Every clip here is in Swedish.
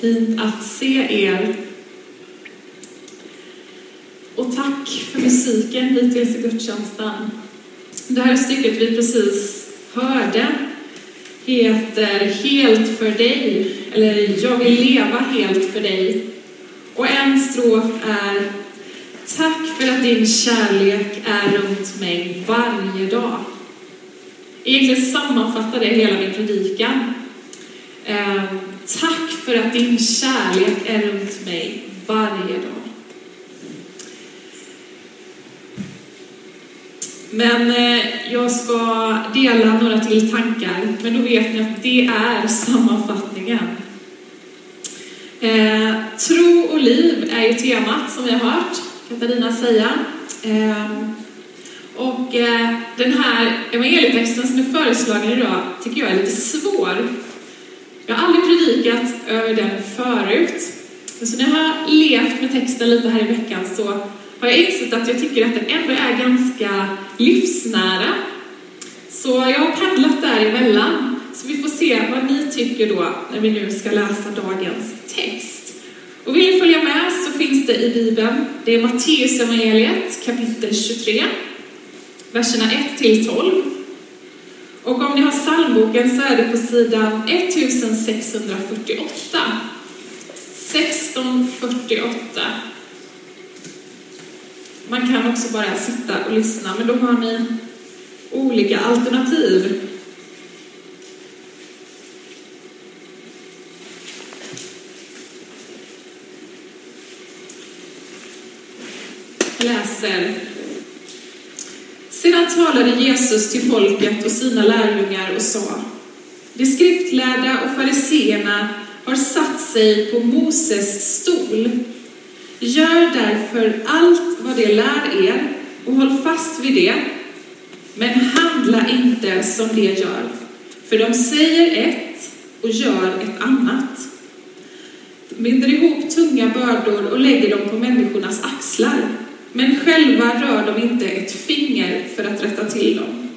Fint att se er. Och tack för musiken hittills i gudstjänsten. Det här stycket vi precis hörde heter Helt för dig, eller Jag vill leva helt för dig. Och en strof är Tack för att din kärlek är runt mig varje dag. Egentligen sammanfattar det hela min predikan. Eh, tack för att din kärlek är runt mig varje dag. Men eh, jag ska dela några till tankar, men då vet ni att det är sammanfattningen. Eh, tro och liv är ju temat som vi har hört Katarina säga. Ehm, och eh, den här evangelietexten som är föreslagen idag tycker jag är lite svår. Jag har aldrig predikat över den förut. Så när jag har levt med texten lite här i veckan så har jag insett att jag tycker att den ändå är ganska livsnära. Så jag har paddlat däremellan. Så vi får se vad ni tycker då när vi nu ska läsa dagens text. Och vill ni följa med så finns det i Bibeln. Det är Matteus evangeliet kapitel 23, verserna 1 till 12. Och om ni har psalmboken så är det på sidan 1648. 1648. Man kan också bara sitta och lyssna, men då har ni olika alternativ. läser. Sedan talade Jesus till folket och sina lärjungar och sa De skriftlärda och fariseerna har satt sig på Moses stol. Gör därför allt vad de lär er och håll fast vid det. Men handla inte som de gör, för de säger ett och gör ett annat. De binder ihop tunga bördor och lägger dem på människornas axlar, men själva rör de inte ett finger för att rätta till dem.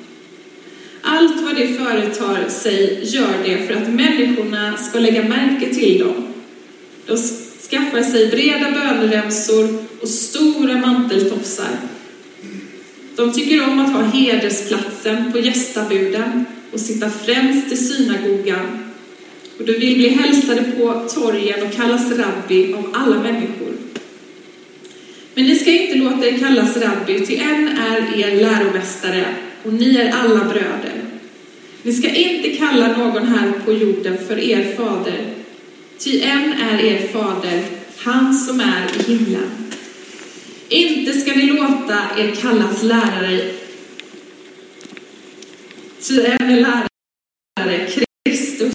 Allt vad de företar sig gör det för att människorna ska lägga märke till dem. De skaffar sig breda böneremsor och stora manteltofsar. De tycker om att ha hedersplatsen på gästabuden och sitta främst i synagogan. Och de vill bli hälsade på torgen och kallas rabbi av alla människor. Men ni ska inte låta er kallas rabbi, till en är er läromästare och ni är alla bröder. Ni ska inte kalla någon här på jorden för er fader, ty en är er fader, han som är i himlen. Inte ska ni låta er kallas lärare, ty en är lärare, Kristus.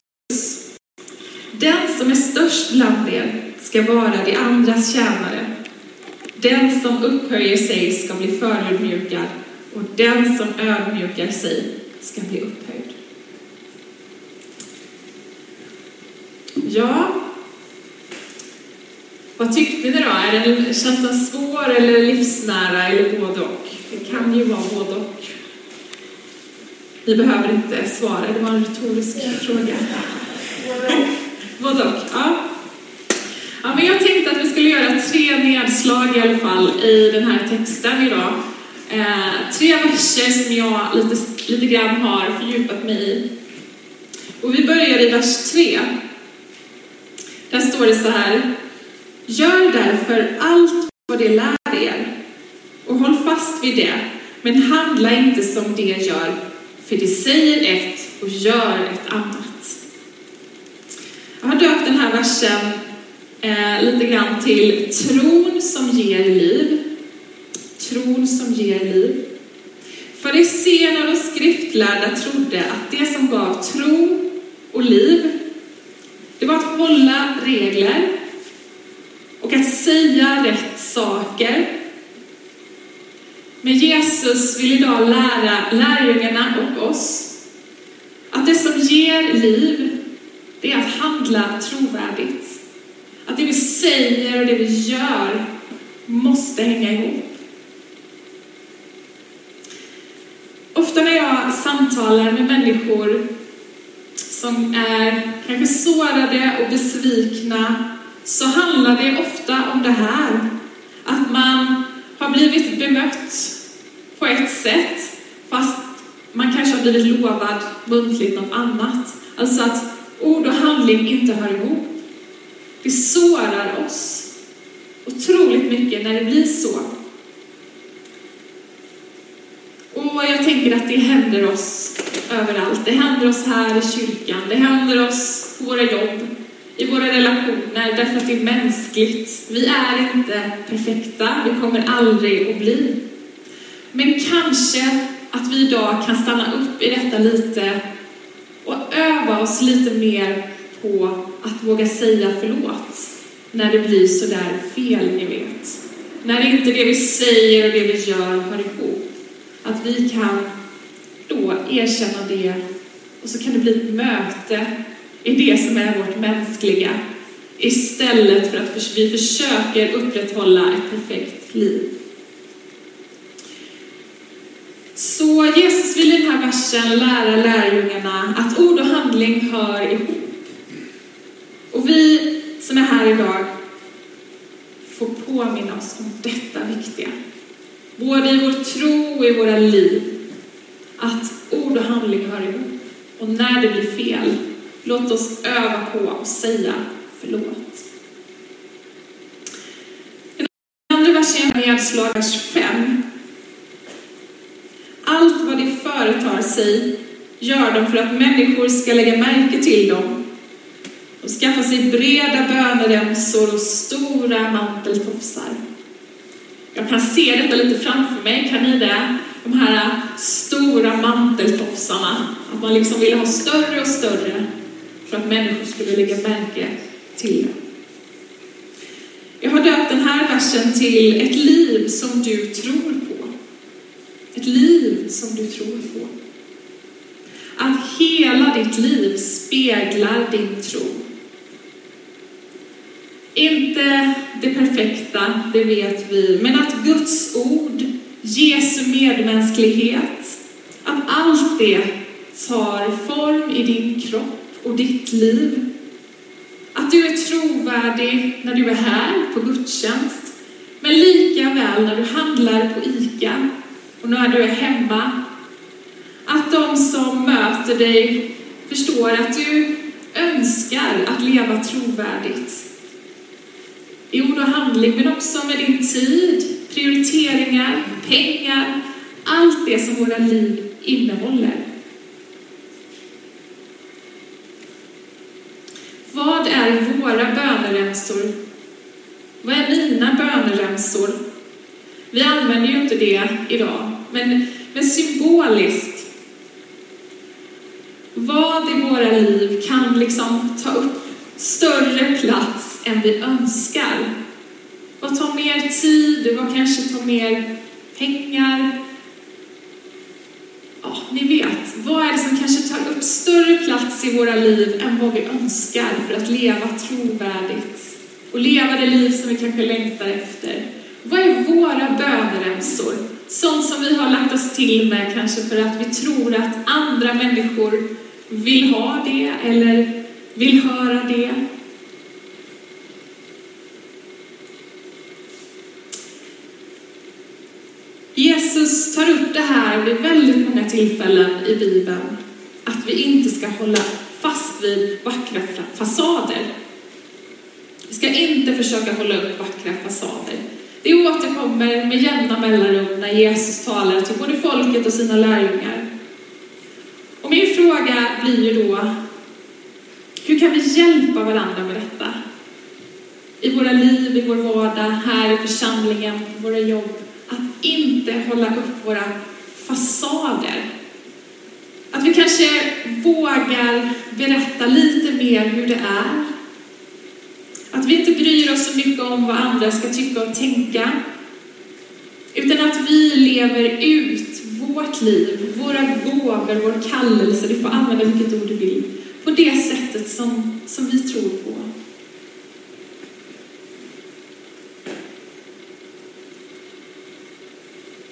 Den som är störst bland er ska vara de andras tjänare. Den som upphöjer sig ska bli förödmjukad och den som ödmjukar sig ska bli upphöjd. Ja, vad tyckte ni då? Är den, känns den svår eller livsnära eller både och? Det kan ju vara både och. Ni behöver inte svara, det var en retorisk fråga. Både och, ja. Ja, men jag tänkte att tre nedslag i alla fall i den här texten idag. Eh, tre verser som jag lite, lite grann har fördjupat mig i. Och vi börjar i vers 3. Där står det så här. Gör därför allt vad det lär er och håll fast vid det, men handla inte som det gör, för det säger ett och gör ett annat. Jag har döpt den här versen eh, lite grann till tron som ger liv. Tron som ger liv. Fariséerna och skriftlärda trodde att det som gav tro och liv, det var att hålla regler och att säga rätt saker. Men Jesus vill idag lära lärjungarna och oss att det som ger liv, det är att handla trovärdigt. Att det vi säger och det vi gör måste hänga ihop. Ofta när jag samtalar med människor som är kanske sårade och besvikna, så handlar det ofta om det här. Att man har blivit bemött på ett sätt, fast man kanske har blivit lovad muntligt något annat. Alltså att ord och handling inte hör ihop. Det sårar oss otroligt mycket när det blir så. Och jag tänker att det händer oss överallt. Det händer oss här i kyrkan, det händer oss på våra jobb, i våra relationer, därför att det är mänskligt. Vi är inte perfekta, vi kommer aldrig att bli. Men kanske att vi idag kan stanna upp i detta lite och öva oss lite mer på att våga säga förlåt när det blir sådär fel, ni vet. När inte det vi säger och det vi gör hör ihop. Att vi kan då erkänna det och så kan det bli ett möte i det som är vårt mänskliga istället för att vi försöker upprätthålla ett perfekt liv. Så Jesus vill i den här versen lära lärjungarna att ord och handling hör ihop. Och vi som är här idag får påminna oss om detta viktiga. Både i vår tro och i våra liv. Att ord och handling hör ihop. Och när det blir fel, låt oss öva på att säga förlåt. Den andra versen är nedslag vers 5. Allt vad de företar sig gör de för att människor ska lägga märke till dem och skaffa sig breda böneremsor och stora manteltofsar. Jag kan se detta lite framför mig, kan ni det? De här stora manteltofsarna. Att man liksom ville ha större och större för att människor skulle lägga märke till det. Jag har döpt den här versen till ett liv som du tror på. Ett liv som du tror på. Att hela ditt liv speglar din tro. Inte det perfekta, det vet vi, men att Guds ord, Jesu medmänsklighet, att allt det tar form i din kropp och ditt liv. Att du är trovärdig när du är här på gudstjänst, men lika väl när du handlar på ICA och när du är hemma. Att de som möter dig förstår att du önskar att leva trovärdigt i ord och handling, men också med din tid, prioriteringar, pengar, allt det som våra liv innehåller. Vad är våra böneremsor? Vad är mina böneremsor? Vi använder ju inte det idag, men, men symboliskt. Vad i våra liv kan liksom ta upp större plats än vi önskar? Vad tar mer tid? Vad kanske tar mer pengar? Ja, ni vet, vad är det som kanske tar upp större plats i våra liv än vad vi önskar för att leva trovärdigt och leva det liv som vi kanske längtar efter? Vad är våra böneremsor? Sånt som vi har lagt oss till med kanske för att vi tror att andra människor vill ha det eller vill höra det. Jesus tar upp det här vid väldigt många tillfällen i Bibeln, att vi inte ska hålla fast vid vackra fasader. Vi ska inte försöka hålla upp vackra fasader. Det återkommer med jämna mellanrum när Jesus talar till både folket och sina lärjungar. Och min fråga blir ju då, hur kan vi hjälpa varandra med detta? I våra liv, i vår vardag, här i församlingen, på våra jobb. Att inte hålla upp våra fasader. Att vi kanske vågar berätta lite mer hur det är. Att vi inte bryr oss så mycket om vad andra ska tycka och tänka. Utan att vi lever ut vårt liv, våra gåvor, vår kallelse, du får använda vilket ord du vill, på det sättet som, som vi tror på.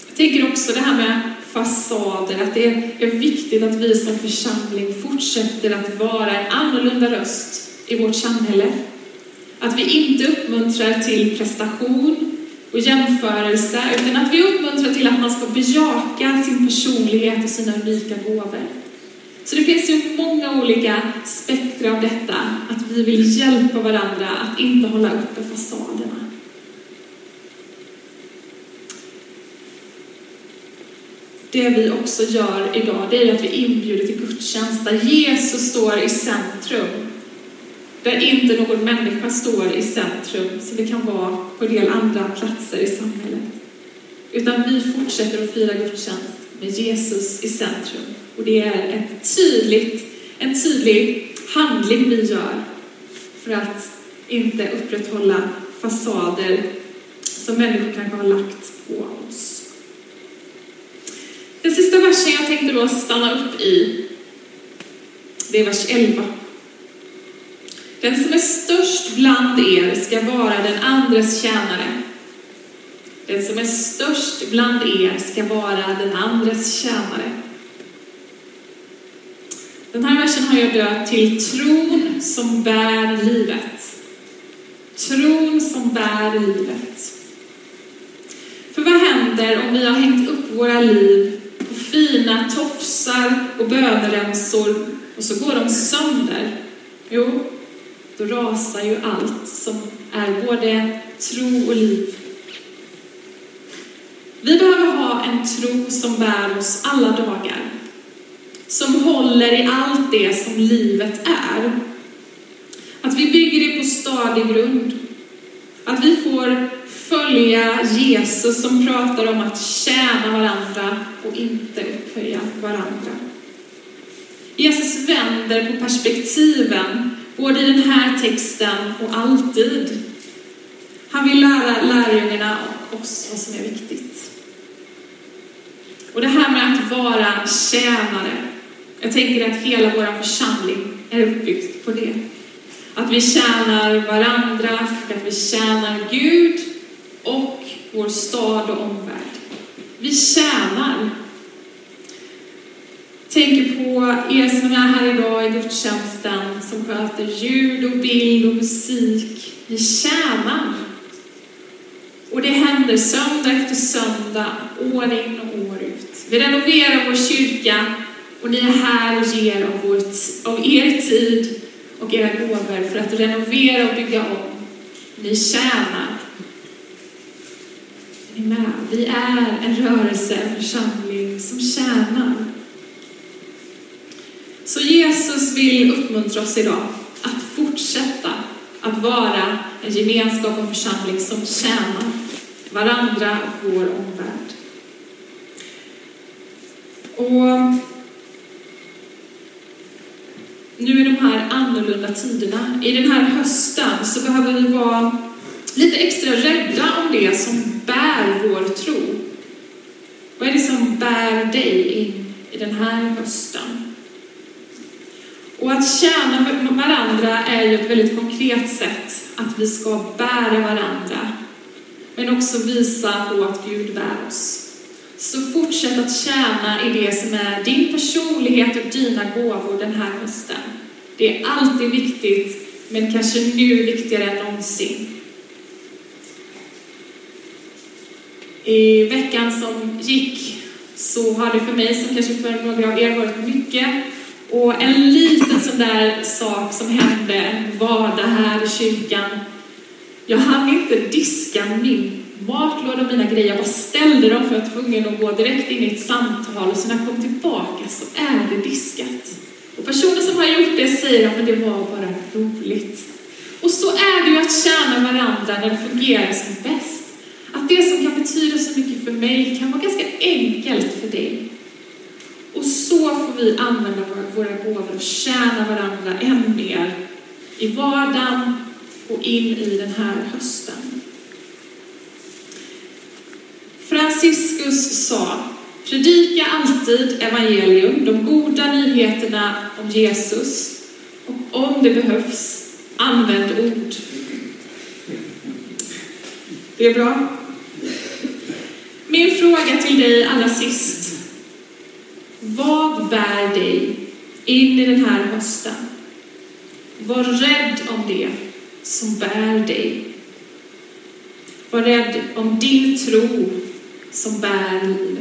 Jag tänker också det här med fasader, att det är viktigt att vi som församling fortsätter att vara en annorlunda röst i vårt samhälle. Att vi inte uppmuntrar till prestation och jämförelse, utan att vi uppmuntrar till att man ska bejaka sin personlighet och sina unika gåvor. Så det finns ju många olika spektra av detta, att vi vill hjälpa varandra att inte hålla uppe fasaderna. Det vi också gör idag, det är att vi inbjuder till gudstjänst där Jesus står i centrum. Där inte någon människa står i centrum, som det kan vara på en del andra platser i samhället. Utan vi fortsätter att fira gudstjänst med Jesus i centrum. Och det är ett tydligt, en tydlig handling vi gör för att inte upprätthålla fasader som människor kanske har lagt på oss. Den sista versen jag tänkte då stanna upp i, det är vers 11. Den som är störst bland er ska vara den andres tjänare. Den som är störst bland er ska vara den andres tjänare. Den här versen har jag döpt till tron som bär livet. Tron som bär livet. För vad händer om vi har hängt upp våra liv fina tofsar och böneremsor och så går de sönder? Jo, då rasar ju allt som är både tro och liv. Vi behöver ha en tro som bär oss alla dagar som håller i allt det som livet är. Att vi bygger det på stadig grund. Att vi får följa Jesus som pratar om att tjäna varandra och inte upphöja varandra. Jesus vänder på perspektiven, både i den här texten och alltid. Han vill lära lärjungarna och oss vad som är viktigt. Och det här med att vara tjänare, jag tänker att hela vår församling är uppbyggd på det. Att vi tjänar varandra, att vi tjänar Gud vår stad och omvärld. Vi tjänar. Tänker på er som är här idag i gudstjänsten, som sköter ljud och bild och musik. Vi tjänar. Och det händer söndag efter söndag, år in och år ut. Vi renoverar vår kyrka och ni är här och ger av, vår, av er tid och era gåvor för att renovera och bygga om. Ni tjänar. Är? Vi är en rörelse, en församling som tjänar. Så Jesus vill uppmuntra oss idag att fortsätta att vara en gemenskap och församling som tjänar varandra och vår omvärld. Och nu i de här annorlunda tiderna, i den här hösten, så behöver vi vara lite extra rädda om det som bär vår tro. Vad är det som bär dig in i den här hösten? Och att tjäna varandra är ju ett väldigt konkret sätt att vi ska bära varandra, men också visa på att Gud bär oss. Så fortsätt att tjäna i det som är din personlighet och dina gåvor den här hösten. Det är alltid viktigt, men kanske nu viktigare än någonsin. I veckan som gick så har det för mig, som kanske för några av er, varit mycket. Och en liten sån där sak som hände var det här i kyrkan. Jag hann inte diska min matlåda och mina grejer. Jag bara ställde dem för jag var tvungen att gå direkt in i ett samtal och så när jag kom tillbaka så är det diskat. Och personer som har gjort det säger att det var bara roligt. Och så är det ju att tjäna varandra när det fungerar som bäst. Att det som kan betyda så mycket för mig kan vara ganska enkelt för dig. Och så får vi använda våra gåvor och tjäna varandra än mer i vardagen och in i den här hösten. Franciscus sa, predika alltid evangelium, de goda nyheterna om Jesus. Och om det behövs, använd ord. Det är bra. Min fråga till dig allra sist Vad bär dig in i den här hösten. Var rädd om det som bär dig. Var rädd om din tro som bär liv.